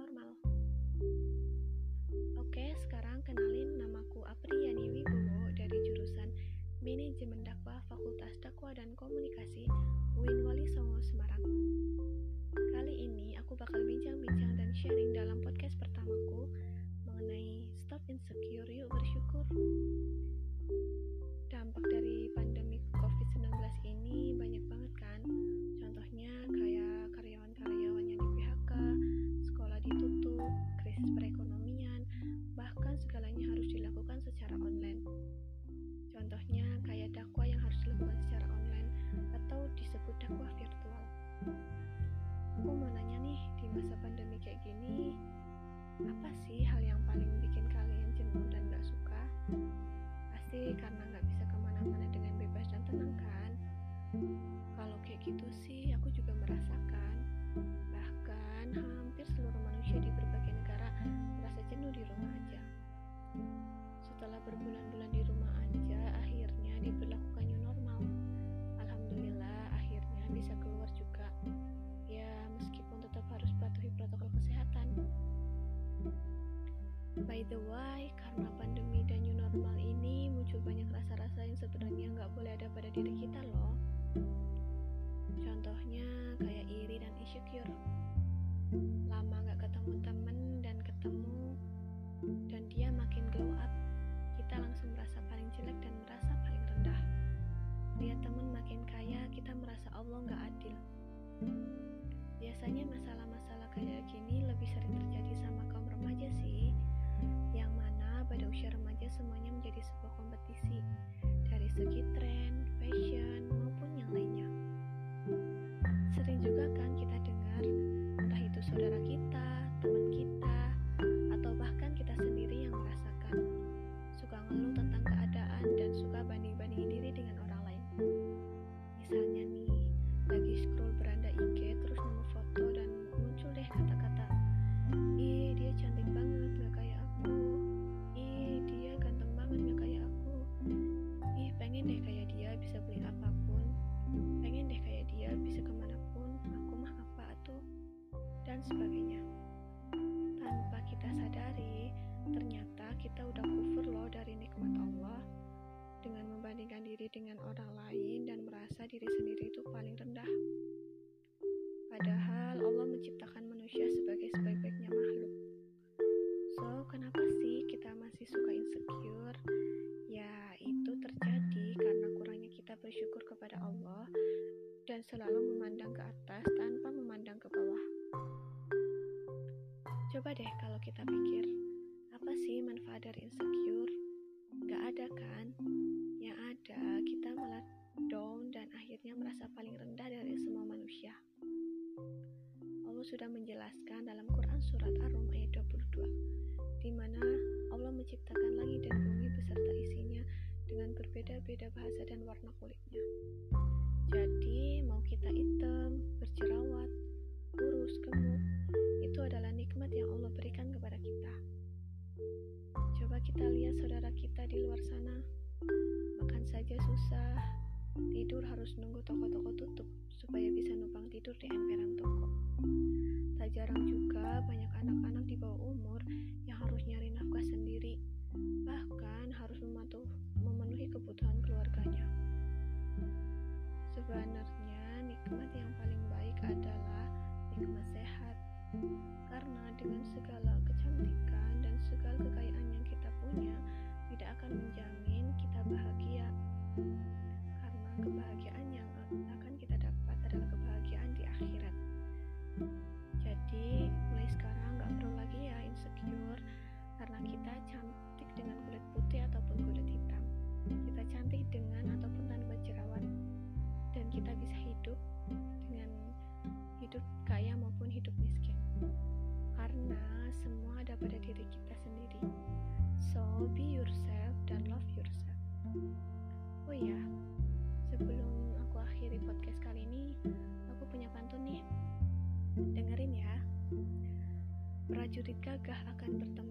normal. Oke, sekarang kenalin namaku Apriyani Wibowo dari jurusan Manajemen Dakwah Fakultas Dakwah dan Komunikasi UIN Wali Songo Semarang. Apa sih By the way, karena pandemi dan new normal ini muncul banyak rasa-rasa yang sebenarnya nggak boleh ada pada diri kita loh. Contohnya kayak iri dan insecure. Lama nggak ketemu temen dan ketemu dan dia makin glow up, kita langsung merasa paling jelek dan merasa paling rendah. Lihat temen makin kaya, kita merasa Allah nggak adil. Biasanya masalah-masalah kayak gini lebih sering terjadi usia remaja semuanya menjadi sebuah kompetisi dari segi tren, fashion, maupun yang lainnya. Sering juga kan kita dengar, entah itu saudara kita, teman kita, atau bahkan kita sendiri yang merasakan suka ngeluh tentang keadaan dan suka banding-bandingin diri dengan bersyukur kepada Allah dan selalu memandang ke atas tanpa memandang ke bawah. Coba deh kalau kita pikir, apa sih manfaat dari insecure? Berbeda-beda bahasa dan warna kulitnya. Jadi, mau kita hitam, berjerawat, kurus, gemuk, itu adalah nikmat yang Allah berikan kepada kita. Coba kita lihat saudara kita di luar sana, makan saja susah, tidur harus nunggu toko-toko tutup supaya bisa numpang tidur di emperan toko. Tak jarang juga banyak anak-anak di bawah umur yang Oh ya, sebelum aku akhiri podcast kali ini, aku punya pantun nih. Dengerin ya. Prajurit gagah akan bertempur,